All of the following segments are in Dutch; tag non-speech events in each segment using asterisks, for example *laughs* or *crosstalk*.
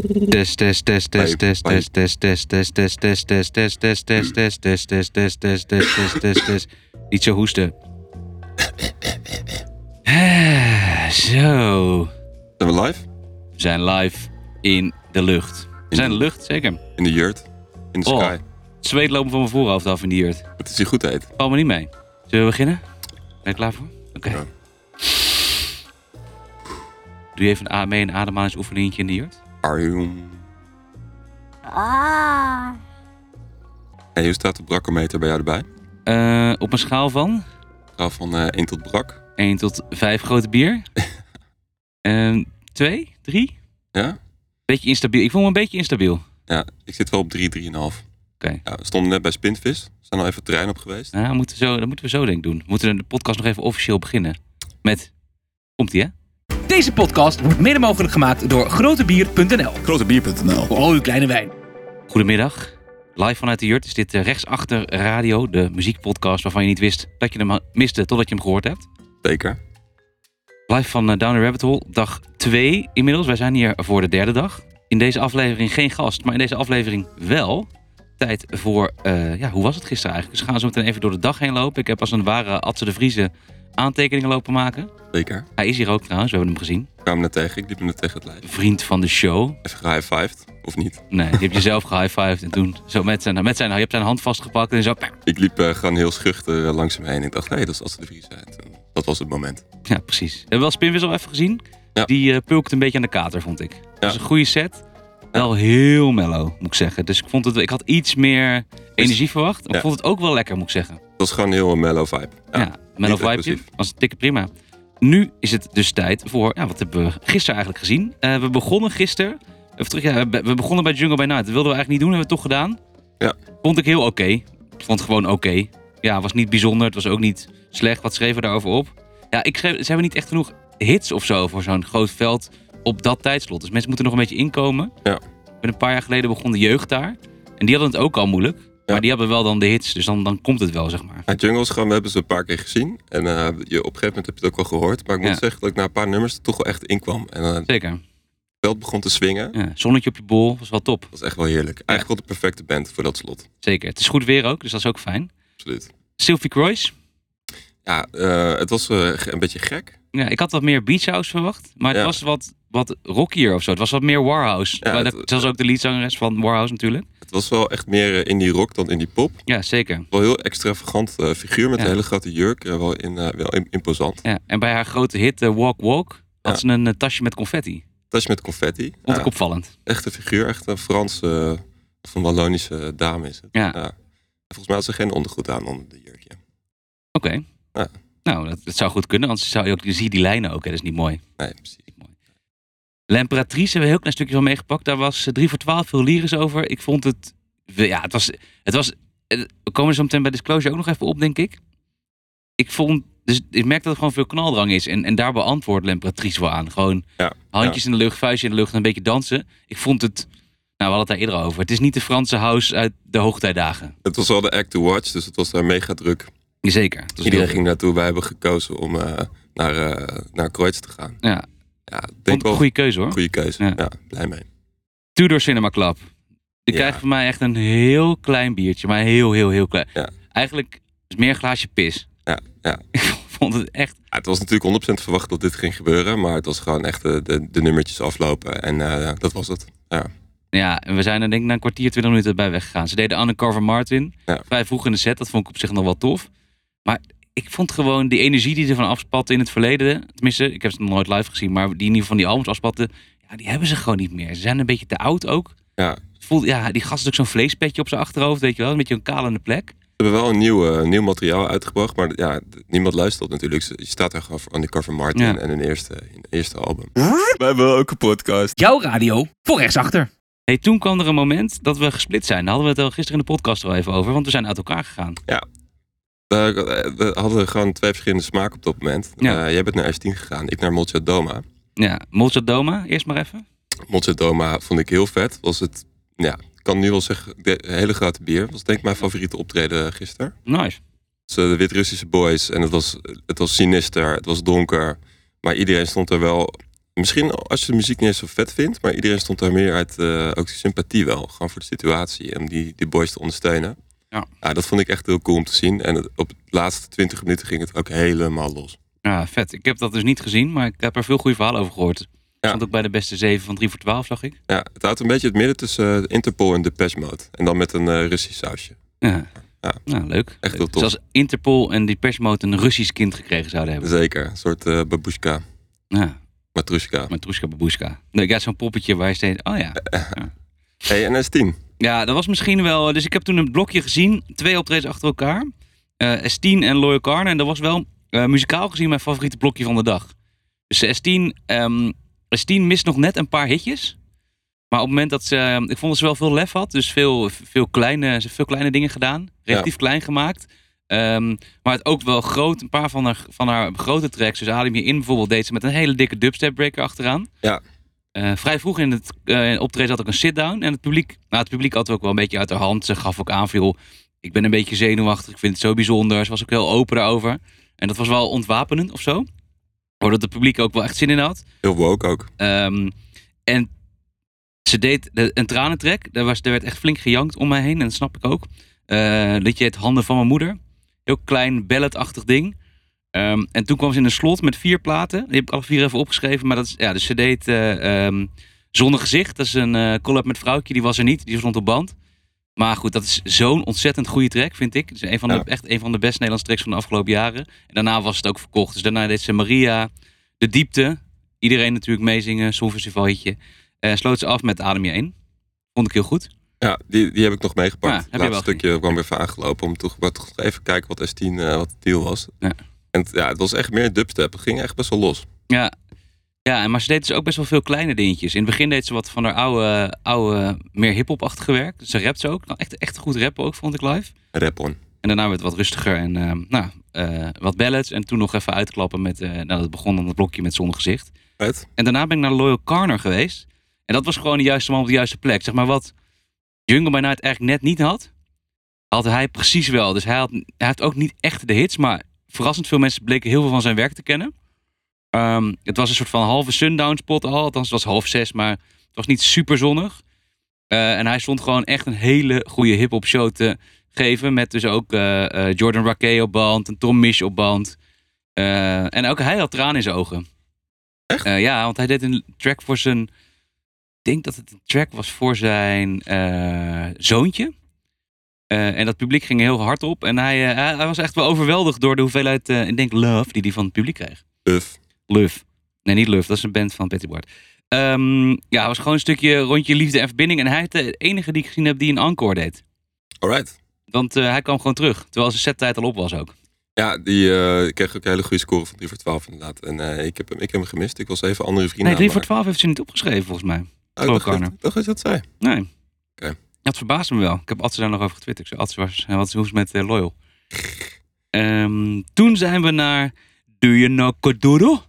Test, test, test, test, test, Bye, test, test, test, test, test, test, test, test, test, test, test, test, test, test, test, test, test, test. Niet zo hoesten. Zo. Zijn we live? We zijn live in de lucht. We zijn in de lucht, zeker. In de yurt? In de Oh. sky? Het zweet lopen van mijn voorhoofd af in die jurt. Het is hier goed heet. Valt me niet mee. Zullen we beginnen? Ben je klaar voor? Oké. Ja. Doe je even een, mee een ademhalingsoefeningetje in de jurt? Arjoem. Ah. Hey, hoe staat de brakkometer bij jou erbij? Eh, op een schaal van Ga van eh 1 tot brak. 1 tot 5 grote bier. En 2, 3? Ja? Beetje instabiel. Ik voel me een beetje instabiel. Ja, ik zit wel op 3, 3,5. Oké. Ja, we stonden net bij Spinvis. We zijn al even het terrein op geweest. Nou, moeten we zo, dat moeten we zo denk ik doen. We moeten de podcast nog even officieel beginnen. Met... Komt-ie, hè? Deze podcast wordt mede mogelijk gemaakt door grotebier.nl. Grotebier.nl. Voor al uw kleine wijn. Goedemiddag. Live vanuit de Jurt is dit eh, rechtsachter radio, de muziekpodcast waarvan je niet wist dat je hem ha- miste totdat je hem gehoord hebt. Zeker. Live van eh, Down the Rabbit Hole, dag 2 inmiddels. Wij zijn hier voor de derde dag. In deze aflevering geen gast, maar in deze aflevering wel. Tijd voor, eh, ja, hoe was het gisteren eigenlijk? Dus we gaan zo meteen even door de dag heen lopen. Ik heb als een ware Atze de Vriezen aantekeningen lopen maken. Zeker. Hij is hier ook trouwens, we hebben hem gezien. Ik kwam hem net tegen. Ik liep hem net tegen het lijf. Vriend van de show. Even gehighfived. Of niet? Nee, heb je zelf gehighfived en toen zo met zijn, met zijn, je hebt zijn hand vastgepakt en zo. Ik liep eh, gewoon heel schuchter eh, langs hem heen. Ik dacht, hé, hey, dat is Asse de Vries. En toen- Dat was het moment. Ja, precies. We hebben wel Spinwissel even gezien. Ja. Die eh pulkt een beetje aan de kater, vond ik. Dat is een goede set. Wel heel mellow, moet ik zeggen. Dus ik, vond het, ik had iets meer energie verwacht. Ja. ik vond het ook wel lekker, moet ik zeggen. Het was gewoon een heel mellow vibe. Ja, mellow explosief. Was dikke prima. Nu is het dus tijd voor... Ja, wat hebben we gisteren eigenlijk gezien? Eh, we begonnen gisteren... Even terug, ja, we begonnen bij Jungle by Night. Dat wilden we eigenlijk niet doen, hebben we toch gedaan. Ja. Vond ik heel oké. Vond het gewoon oké. Ja, was niet bijzonder. Het was ook niet slecht. Wat schreven we daarover op? Ja, ik schreef, ze hebben niet echt genoeg hits of zo voor zo'n groot veld op dat tijdslot. Dus mensen moeten nog een beetje inkomen. Ja. Ik ben een paar jaar geleden begon de jeugd daar. En die hadden het ook al moeilijk. Maar die hebben wel dan de hits. Dus dan, dan komt het wel, zeg maar. Ja, we hebben ze een paar keer gezien. En eh, je, op een gegeven moment heb je het ook wel gehoord. Maar ik moet zeggen dat ik na een paar nummers er toch wel echt inkwam. En het Zeker. veld begon te swingen. Ja, zonnetje op je bol was wel top. Dat was echt wel heerlijk. Eigenlijk wel de perfecte band voor dat slot. Zeker. Het is goed weer ook, dus dat is ook fijn. Absoluut. Sylvie Croix. Ja, eh, het was een beetje gek. Ja, ik had wat meer Beach House verwacht. Maar het Ja. was wat, wat rockier of zo. Het was wat meer Warhouse. Ja, het- dat, zelfs ook de leadzangeres van Warhouse natuurlijk. Het was wel echt meer eh, indie rock dan indie pop. Ja, zeker. Wel een heel extravagant eh, figuur met Ja. een hele grote jurk. eh, wel, in, wel im- imposant. Ja. En bij haar grote hit Walk Walk had ze een tasje met confetti. Tas met confetti. Vond ik opvallend. echt een figuur. Echt een Franse of een Wallonische dame is het. Ja. En Volgens mij had ze geen ondergoed aan onder de jurkje. Oké. Nou, dat, dat zou goed kunnen. Anders zou je ook, je ziet die lijnen ook. Hè. Dat is niet mooi. Nee, precies. L'Imperatrice hebben we een heel klein stukje van meegepakt. Daar was eh, 3 voor 12 veel lyrisch over. Ik vond het... Ja, het was... Het was eh, we komen zo meteen bij Disclosure ook nog even op, denk ik. Ik vond... Dus ik merk dat er gewoon veel knaldrang is. En, en daar beantwoordt L'Imperatrice wel aan. Gewoon Ja, handjes in de lucht, vuistje in de lucht en een beetje dansen. Ik vond het... Nou, we hadden het daar eerder over. Het is niet de Franse house uit de hoogtijdagen. Het was wel de act to watch, dus het was daar mega druk. Zeker. Was Iedereen ging naartoe. Wij hebben gekozen om eh, naar, eh naar Kreuz te gaan. Ja, Ja, denk wel een goede keuze hoor. goede keuze. Ja. Ja. blij mee. Tudor Cinema Club. Die Ja. krijgt van mij echt een heel klein biertje. Maar heel, heel, heel klein. Ja. Eigenlijk is meer een glaasje pis. Ja, ja. *laughs* Ik vond het echt... Ja, het was natuurlijk 100% verwacht dat dit ging gebeuren, maar het was gewoon echt de, de, de nummertjes aflopen en eh, dat was het. Ja, Ja, en we zijn er denk ik na een kwartier, 20 minuten bij weggegaan. Ze deden Undercover Martin. Ja. Vrij vroeg in de set. Dat vond ik op zich nog wel tof. Maar ik vond gewoon die energie die ervan afspatte in het verleden. Tenminste, ik heb ze nog nooit live gezien. Maar die in ieder geval van die albums afspatten. Ja, die hebben ze gewoon niet meer. Ze zijn een beetje te oud ook. ja. Het Voelt, ja, die gast had ook zo'n vleespetje op zijn achterhoofd. Weet je wel, een beetje een kalende plek. Ze hebben wel een nieuw, eh, nieuw materiaal uitgebracht, maar ja, niemand luistert natuurlijk. Je staat daar gewoon voor Undercover Martin Ja. en een eerste, een eerste album. We hebben ook een podcast. Jouw radio voor rechtsachter. Hey, toen kwam er een moment dat we gesplit zijn. Daar hadden we het al gisteren in de podcast al even over. Want we zijn uit elkaar gegaan. We, we hadden gewoon twee verschillende smaken op dat moment. Ja. Eh, jij bent naar S10 gegaan, ik naar Doma. Ja, Doma, eerst maar even. Doma vond ik heel vet. Was het, ja, ik kan nu wel zeggen, de hele grote bier. Was denk ik mijn favoriete optreden gisteren. Nice. Dus, eh, de Wit-Russische boys. En het was, het was sinister, het was donker. Maar iedereen stond er wel misschien als je de muziek niet eens zo vet vindt, maar iedereen stond daar meer uit eh, ook sympathie wel. Gewoon voor de situatie en die, die boys te ondersteunen. Ja. dat vond ik echt heel cool om te zien. En op de laatste 20 minuten ging het ook helemaal los. Ja, vet. Ik heb dat dus niet gezien, maar ik heb er veel goede verhalen over gehoord. Ik stond ook bij de beste 7 van 3 voor 12, zag ik. Ja, het houdt een beetje het midden tussen eh, Interpol en Depeche Mode. En dan met een eh, Russisch sausje. Ja. Ja. Nou, leuk. Echt heel tof. Zoals Interpol en Depeche Mode een Russisch kind gekregen zouden hebben. Zeker, een soort eh babushka, Ja, matrushka. Matrushka Babushka. Nee, ja, zo'n poppetje waar je steeds... Oh ja. *laughs* Hey, en S10. Ja, dat was misschien wel... Dus ik heb toen een blokje gezien. Twee optredens achter elkaar. Eh S10 en Loyal Carner. En dat was wel eh, muzikaal gezien mijn favoriete blokje van de dag. Dus S10, ehm, S10 mist nog net een paar hitjes. Maar op het moment dat ze... ehm, Ik vond dat ze wel veel lef had. Dus veel, veel, kleine, ze veel kleine dingen gedaan. Relatief klein gemaakt. Ehm, maar het ook wel groot. Een paar van haar, van haar grote tracks. Dus Adem je in bijvoorbeeld deed ze met een hele dikke dubstep breaker achteraan. Ja. Eh, vrij vroeg in het eh, optreden had ik een sit-down. En het publiek, nou, het publiek had ook wel een beetje uit de hand. Ze gaf ook aan veel. Ik ben een beetje zenuwachtig. Ik vind het zo bijzonder. Ze was ook heel open daarover. En dat was wel ontwapenend of zo. Doordat het publiek ook wel echt zin in had. Heel woke ook. Ehm, en ze deed de, een tranentrek. Daar, was, er werd echt flink gejankt om mij heen. En dat snap ik ook. Eh liedje het Handen van mijn moeder. Heel klein, balladachtig ding. Ehm, en toen kwam ze in een slot met vier platen. Die heb ik alle vier even opgeschreven. Maar dat is, ja, ze deed eh ehm, Zonnegezicht. Dat is een eh collab met Vrouwtje. Die was er niet. Die stond op band. Maar goed, dat is zo'n ontzettend goede track, vind ik. Het is een van de, Ja. echt een van de beste Nederlandse tracks van de afgelopen jaren. En daarna was het ook verkocht. Dus daarna deed ze Maria, De Diepte. Iedereen natuurlijk meezingen, Songfestivalhitje. Eh sloot ze af met Adem je in. Vond ik heel goed. Ja, die, die heb ik nog meegepakt. Ja, het heb je laatste stukje kwam weer even aangelopen om toch, toch even kijken wat S10 eh, wat de deal was. Ja. En het- ja, het was echt meer dubstep. Het ging echt best wel los. Ja. Ja, en maar ze deed dus ook best wel veel kleine dingetjes. In het begin deed ze wat van haar oude, oude meer hip-hop-achtige werk. Ze rapt ze ook. Nou, echt, echt goed rappen ook, vond ik live. Rap on. En daarna werd het wat rustiger en eh, nou, eh, wat ballads. En toen nog even uitklappen met, eh nou, dat begon dan het blokje met zonnegezicht. Right? En daarna ben ik naar Loyal Carner geweest. En dat was gewoon de juiste man op de juiste plek. Zeg maar wat Jungle by Night eigenlijk net niet had, had hij precies wel. Dus hij, had, hij heeft ook niet echt de hits, maar verrassend veel mensen bleken heel veel van zijn werk te kennen. Ehm, het was een soort van halve sundown spot al. Althans, het was half zes, maar het was niet super zonnig. Eh, en hij stond gewoon echt een hele goede hip-hop show te geven. Met dus ook eh, eh, Jordan Rackey op band, en Tom Misch op band. En ook hij had tranen in zijn ogen. Echt? Ja, want hij deed een track voor zijn. Ik denk dat het een track was voor zijn zoontje. Eh, en dat publiek ging heel hard op. En hij, eh, hij, was echt wel overweldigd door de hoeveelheid, eh, ik denk, love die hij van het publiek kreeg. Buff. Love. Nee, niet Love. Dat is een band van Petty Bart. Ehm, ja, het was gewoon een stukje rondje liefde en verbinding. En hij is de enige die ik gezien heb die een encore deed. Alright. Want hij kwam gewoon terug. Terwijl zijn settijd al op was ook. Ja, die eh, kreeg ook een hele goede score van 3 voor 12 inderdaad. En ik, heb hem, ik heb hem gemist. Ik was even andere vrienden Nee, 3 aan voor het 12 heeft ze niet opgeschreven volgens mij. Oh, ik dacht Carner. dat- ik dacht dat zei. Nee. Dat verbaasde me wel. Ik heb Atze daar nog over getwitterd. Ik zei, Atze, was, wat is het met eh, Loyal? Ehm, toen zijn we naar Do You Know Koduro?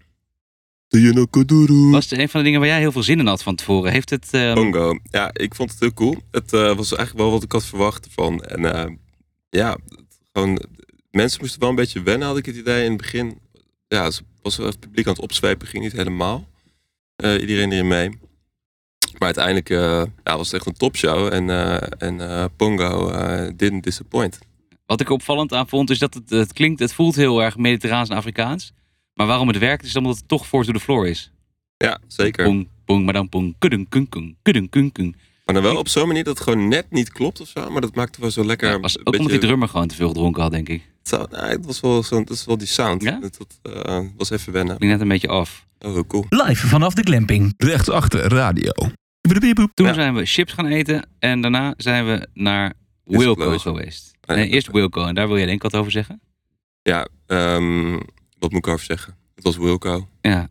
Do you know? Was het een van de dingen waar jij heel veel zin in had van tevoren. Heeft het... ehm, Bongo. Ja, ik vond het heel cool. Het eh, was eigenlijk wel wat ik had verwacht ervan. En eh, ja, gewoon, mensen moesten wel een beetje wennen, had ik het idee in het begin. Ja, het was wel het publiek aan het opzwepen, ging niet helemaal. Eh, iedereen erin mee. Maar uiteindelijk eh, ja, was het echt een topshow. En, eh, en eh, Pongo eh, didn't disappoint. Wat ik opvallend aan vond, is dat het, het klinkt, het voelt heel erg mediterraans en Afrikaans. Maar waarom het werkt, is omdat het toch four to the floor is. Ja, zeker. Pong, pong, maar dan pong, kudung, kung, kung, kudung, kung, kung. Maar dan wel op zo'n manier dat het gewoon net niet klopt of zo. Maar dat maakte wel zo lekker. Ja, een was ook beetje- omdat die drummer gewoon te veel gedronken had, denk ik. Het, zou- nee, het was wel, zo, het was wel die sound. Ja? Het, het, eh, was even wennen. Klinkt net een beetje af. Oh, heel cool. Live vanaf de glamping. Rechtsachter radio. Toen Ja. zijn we chips gaan eten en daarna zijn we naar Wilco geweest. ja, Nee, dat- eerst Wilco en daar wil jij denk ik wat over zeggen. Ja, ehm, wat moet ik over zeggen? Het was Wilco. Ja,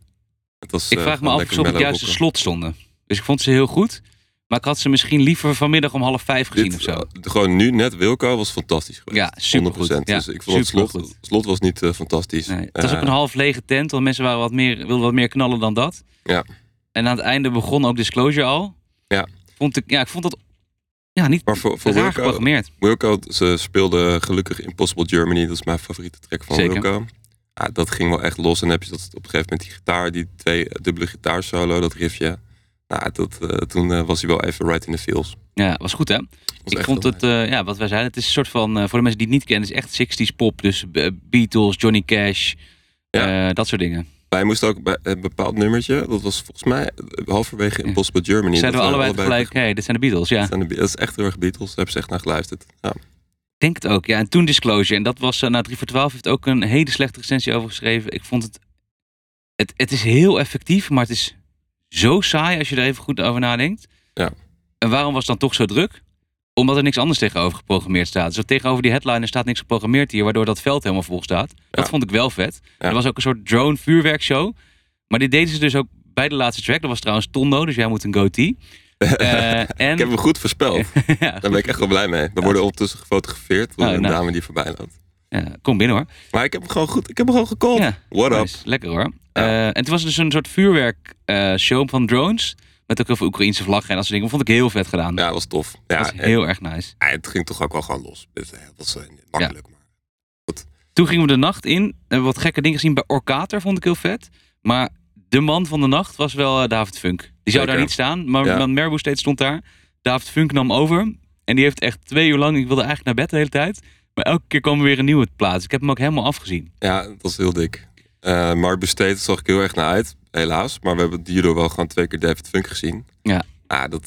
Het was, ik eh, vraag me af of ze op het juiste slot stonden. Dus ik vond ze heel goed. Maar ik had ze misschien liever vanmiddag om half vijf gezien Dit, of zo. eh, gewoon nu net Wilco was fantastisch geweest. Ja, supergoed. 100%. Ja, dus ik vond het slot, slot was niet eh, fantastisch. Nee, het was ook een half lege tent, want mensen waren wat meer, wilden wat meer knallen dan dat. Ja. En aan het einde begon ook Disclosure al. Ja. Vond ik, ja, ik vond dat ja, niet Maar voor, voor raar Wilco, geprogrammeerd. Wilco, ze speelde gelukkig Impossible Germany. Dat is mijn favoriete track van Zeker. Wilco. Ja, dat ging wel echt los. En dan heb je dat op een gegeven moment die gitaar, die twee eh, dubbele gitaarsolo, dat riffje. Nou, dat, eh, toen eh, was hij wel even right in the feels. Ja, was goed hè? Was Ik vond het, ja, wat wij zeiden, het is een soort van, voor de mensen die het niet kennen, het is echt 60s pop. Dus Beatles, Johnny Cash, Ja. dat soort dingen. Wij moesten ook bij een bepaald nummertje, dat was volgens mij halverwege. Impossible Germany. Zeiden we dat allebei tegelijk, hé, dit zijn de Beatles, ja. Dat, zijn de, dat is echt heel erg Beatles, daar hebben ze echt naar geluisterd. Ja. Ik denk het ook, ja. En toen Disclosure, en dat was, uh, na 3 voor 12, heeft ook een hele slechte recensie over geschreven. Ik vond het, het, het is heel effectief, maar het is zo saai als je er even goed over nadenkt. Ja. En waarom was het dan toch zo druk? Omdat er niks anders tegenover geprogrammeerd staat. Dus tegenover die headliner staat niks geprogrammeerd hier, waardoor dat veld helemaal vol staat. Dat Ja. vond ik wel vet. Ja. Er was ook een soort drone vuurwerkshow. Maar die deden ze dus ook bij de laatste track. Dat was trouwens Tondo, dus jij moet een goatee. *laughs* Eh, en, Ik heb hem goed voorspeld. *laughs* ja, Daar ben ik echt wel blij mee. We worden ondertussen gefotografeerd door Oh, een nice. dame die voorbij loopt. ja, kom binnen hoor. Maar ik heb hem gewoon goed, ik heb hem gewoon gecallt. Ja, What up? Nice, Lekker hoor. Ja. Eh, en toen was er dus een soort vuurwerkshow show van drones. Met ook heel veel Oekraïnse vlaggen en dat soort dingen. Vond ik heel vet gedaan. Ja, dat was tof. dat Ja, en- heel erg nice. ja, het ging toch ook wel gewoon los. Het was eh, makkelijk. Maar Toen gingen we de nacht in. We hebben wat gekke dingen gezien bij Orkater. Vond ik heel vet. Maar de man van de nacht was wel eh, David Funk. Die zou Zeker. daar niet staan. Maar Ja. Marabou steeds stond daar. David Funk nam over. En die heeft echt twee uur lang... Ik wilde eigenlijk naar bed de hele tijd. Maar elke keer kwam er weer een nieuwe plaats. Ik heb hem ook helemaal afgezien. ja, dat was heel dik. Eh, maar besteed zag ik heel erg naar uit, helaas. Maar we hebben hierdoor wel gewoon twee keer David Funk gezien. Ja. Ja, dat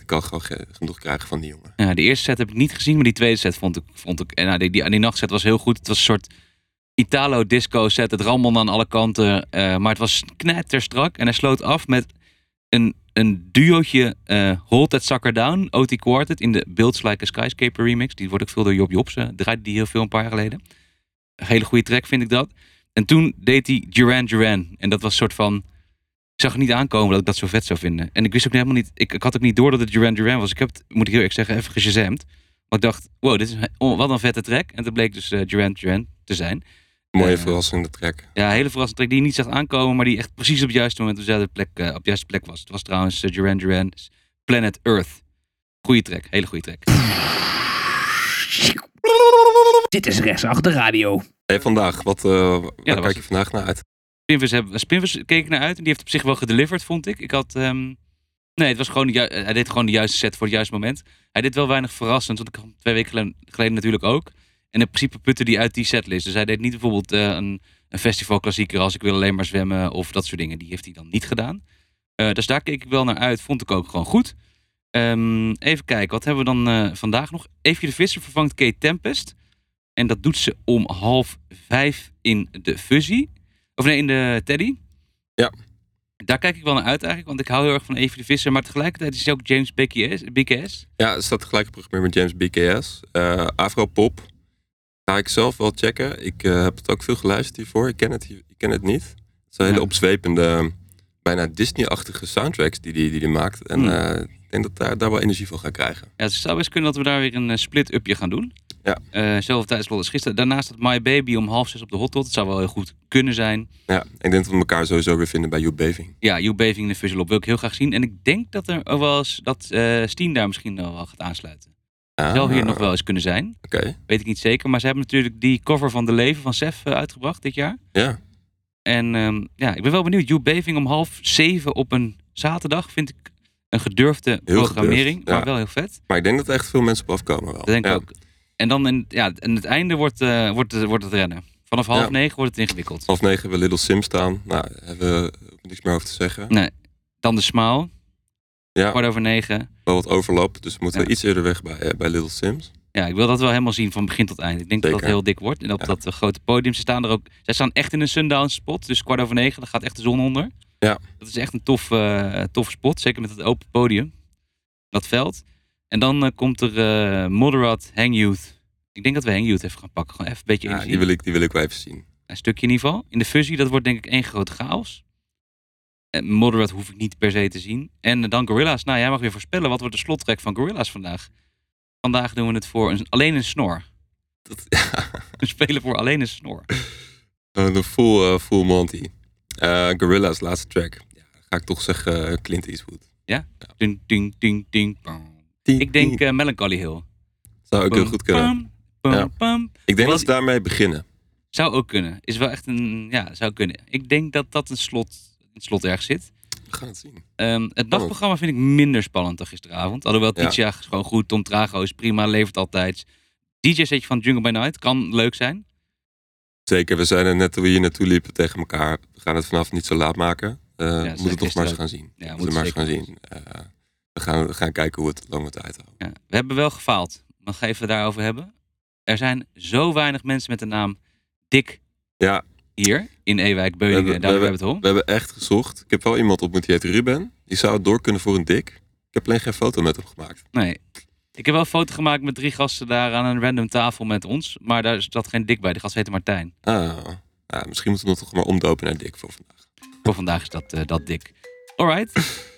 ik kan gewoon ge- genoeg krijgen van die jongen. Ja, de eerste set heb ik niet gezien, maar die tweede set vond ik. Vond ik en nou, die, die, die nachtset was heel goed. Het was een soort Italo-disco set. Het rammelde aan alle kanten. eh, maar het was knetterstrak. En hij sloot af met een, een duootje eh Hold That Sucker Down, OT Quartet, in de Builds Like a Skyscraper remix. Die wordt ook veel door Job Jobs. eh, draaide die heel veel een paar jaar geleden. Een hele goede track vind ik dat. En toen deed hij Duran Duran. En dat was een soort van... Ik zag het niet aankomen dat ik dat zo vet zou vinden. En ik wist ook helemaal niet... Ik, ik had ook niet door dat het Duran Duran was. Ik heb het, moet ik heel eerlijk zeggen, even geshazamd. Want ik dacht, wow, dit is een- oh, wat een vette track. En het bleek dus eh, Duran Duran te zijn. Mooie Eh, verrassing, de track. Ja, een hele verrassende track die je niet zag aankomen, maar die echt precies op het juiste moment op de juiste plek, eh, op de juiste plek was. Het was trouwens eh, Duran Duran's Planet Earth. Goeie track, hele goede track. Dit is rechtsachter radio. Hey, vandaag, wat, eh waar kijk je vandaag naar uit? Spinvis, hebben, Spinvis keek ik naar uit en die heeft op zich wel gedeliverd, vond ik. Ik had, ehm, nee, het was gewoon, de hij deed gewoon de juiste set voor het juiste moment. Hij deed wel weinig verrassend, want ik had twee weken geleden, geleden natuurlijk ook. En in principe putte die uit die setlist. Dus hij deed niet bijvoorbeeld eh, een, een festivalklassieker als ik wil alleen maar zwemmen of dat soort dingen. Die heeft hij dan niet gedaan. Eh, dus daar keek ik wel naar uit. Vond ik ook gewoon goed. Ehm, even kijken, wat hebben we dan vandaag nog? Evie de Visser vervangt Kate Tempest. En dat doet ze om half vijf in de Fuzzy. Of nee, in de Teddy. Ja. Daar kijk ik wel naar uit eigenlijk, want ik hou heel erg van Evie de Visser. Maar tegelijkertijd is hij ook James BKS. BKS. Ja, er staat tegelijk op met James BKS. Eh Afropop. Ga ik zelf wel checken. Ik eh, heb het ook veel geluisterd hiervoor. Ik ken het, ik ken het niet. Het zijn hele Ja. opzwepende, bijna Disney-achtige soundtracks die hij die, die die maakt. En Hmm. eh, ik denk dat daar, daar wel energie van ga krijgen. Ja, het zou best kunnen dat we daar weer een split-upje gaan doen. Ja. Eh zelfde tijdslot als gisteren. Daarnaast staat My Baby om half zes op de Hot Tot. Het zou wel heel goed kunnen zijn. Ja, ik denk dat we elkaar sowieso weer vinden bij Joep Beving. Ja, You Baving in de Visual Op wil ik heel graag zien. En ik denk dat er ook wel eens dat eh Steen daar misschien wel gaat aansluiten. Ah, Zou hier nog wel eens kunnen zijn. Oké, Weet ik niet zeker. Maar ze hebben natuurlijk die cover van De Leven van Sef eh, uitgebracht dit jaar. ja. En ehm, ja, ik ben wel benieuwd. You Baving om half zeven op een zaterdag vind ik een gedurfde Heel programmering. gedurfd, ja. Maar wel heel vet. Maar ik denk dat er echt veel mensen op afkomen wel. Dat denk ik ja. ook. En dan in, ja, en het einde wordt, eh, wordt, het- wordt het rennen. Vanaf half Ja. negen wordt het ingewikkeld. Half negen hebben we Little Sim staan. Nou, hebben we niks meer over te zeggen. Nee. Dan de Smile. Ja, Kwart over negen. wel wat overlap. Dus we moeten Ja. iets eerder weg bij, eh, bij Little Sims. Ja, ik wil dat wel helemaal zien van begin tot eind. Ik denk dat dat heel dik wordt. En op Ja. dat eh, grote podium. Ze staan er ook. Zij staan echt in een sundown spot. Dus kwart over negen, dan gaat echt de zon onder. Ja. Dat is echt een tof, toffe spot. Zeker met het open podium. Dat veld. En dan eh, komt er eh Moderate Hang Youth. Ik denk dat we Hang Youth even gaan pakken. Gewoon even een beetje Ja, die, wil ik, die wil ik wel even zien. Een stukje in ieder geval. In de fusie, dat wordt denk ik één grote chaos. En Moderate hoef ik niet per se te zien. En dan Gorilla's. Nou, jij mag weer voorspellen. Wat wordt de slottrack van Gorilla's vandaag? Vandaag doen we het voor een, alleen een snor. Dat, *laughs* We spelen voor alleen een snor. Eh, de full, eh, full Monty. Eh Gorilla's laatste track. Ja, ga ik toch zeggen eh, Clint Eastwood. Ding, ding, ding, ding. Ik denk eh, Melancholy Hill. Zou ook heel goed kunnen. Ja. Ik denk dat ze daarmee beginnen. Zou ook kunnen. Is wel echt een, ja, zou kunnen. Ik denk dat dat een slot, een slot erg zit. We gaan het zien. Ehm, het nachtprogramma vind ik minder spannend dan gisteravond. Alhoewel Ja. Titia is gewoon goed. Tom Trago is prima, levert altijd. DJ-setje van Jungle by Night kan leuk zijn. Zeker, we zijn er net toen we hier naartoe liepen tegen elkaar. We gaan het vanaf niet zo laat maken. Eh we moeten het nog maar eens gaan zien. Ja, we maar eens gaan zien. Eh, we, gaan, we gaan kijken hoe het lange tijd houdt. Ja. We hebben wel gefaald. Nog even daarover hebben. Er zijn zo weinig mensen met de naam Dick Ja, hier in Ewijk, We Beuningen, hebben- daar we hebben we het om. we hebben echt gezocht. Ik heb wel iemand ontmoet die heet Ruben. Die zou het door kunnen voor een dik. Ik heb alleen geen foto met hem gemaakt. Nee. Ik heb wel een foto gemaakt met drie gasten daar aan een random tafel met ons. Maar daar zat geen Dick bij. Die gast heette Martijn. Ah, misschien moeten we nog toch maar omdopen naar dik voor vandaag. Voor vandaag is dat, eh, dat Dick. Alright.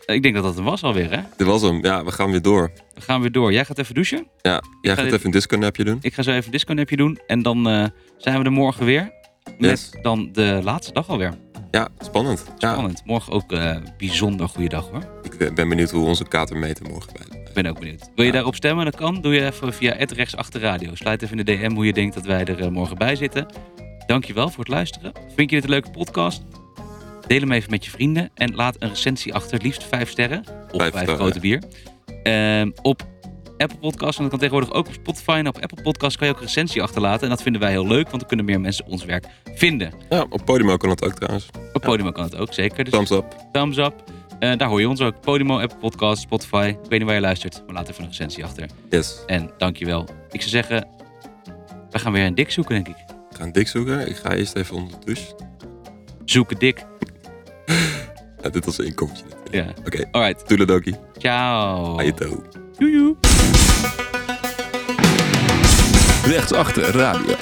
Eh, Ik denk dat dat hem was alweer, hè? Dit was hem. Ja, we gaan weer door. We gaan weer door. Jij gaat even douchen. Ja, jij gaat dit- even een disco-napje doen. Ik ga zo even een disco-napje doen. En dan eh, zijn we er morgen weer. Met Yes. dan de laatste dag alweer. Ja, spannend. Ja, Spannend. Morgen ook eh bijzonder goede dag hoor. ik ben ben benieuwd hoe onze katermeter morgen bij. Ik ben ook benieuwd. Wil je Ja. daarop stemmen? Dat kan. Doe je even via het rechtsachter radio. Sluit even in de DM hoe je denkt dat wij er eh, morgen bij zitten. Dankjewel voor het luisteren. Vind je dit een leuke podcast? Deel hem even met je vrienden. En laat een recensie achter. Liefst vijf sterren. Of Vijf grote bier. Ehm, op Apple Podcasts. En dat kan tegenwoordig ook op Spotify. En op Apple Podcasts kan je ook een recensie achterlaten. En dat vinden wij heel leuk. Want dan kunnen meer mensen ons werk vinden. Ja, op Podimo kan het ook trouwens. Op Podimo kan het ook, zeker. Dus Thumbs up. thumbs up. Eh, daar hoor je ons ook. Podimo, Apple Podcasts, Spotify. Ik weet niet waar je luistert. Maar laat even een recensie achter. Yes. En dankjewel. Ik zou zeggen, we gaan weer een dik zoeken, denk ik. We gaan dik zoeken. Ik ga eerst even onder de douche. Zoeken dik. Ja, dit was een inkomstje. Ja. Oké, Alright. toedeledokie. Ciao. Ajeto. Joejoe. Rechtsachter Radio.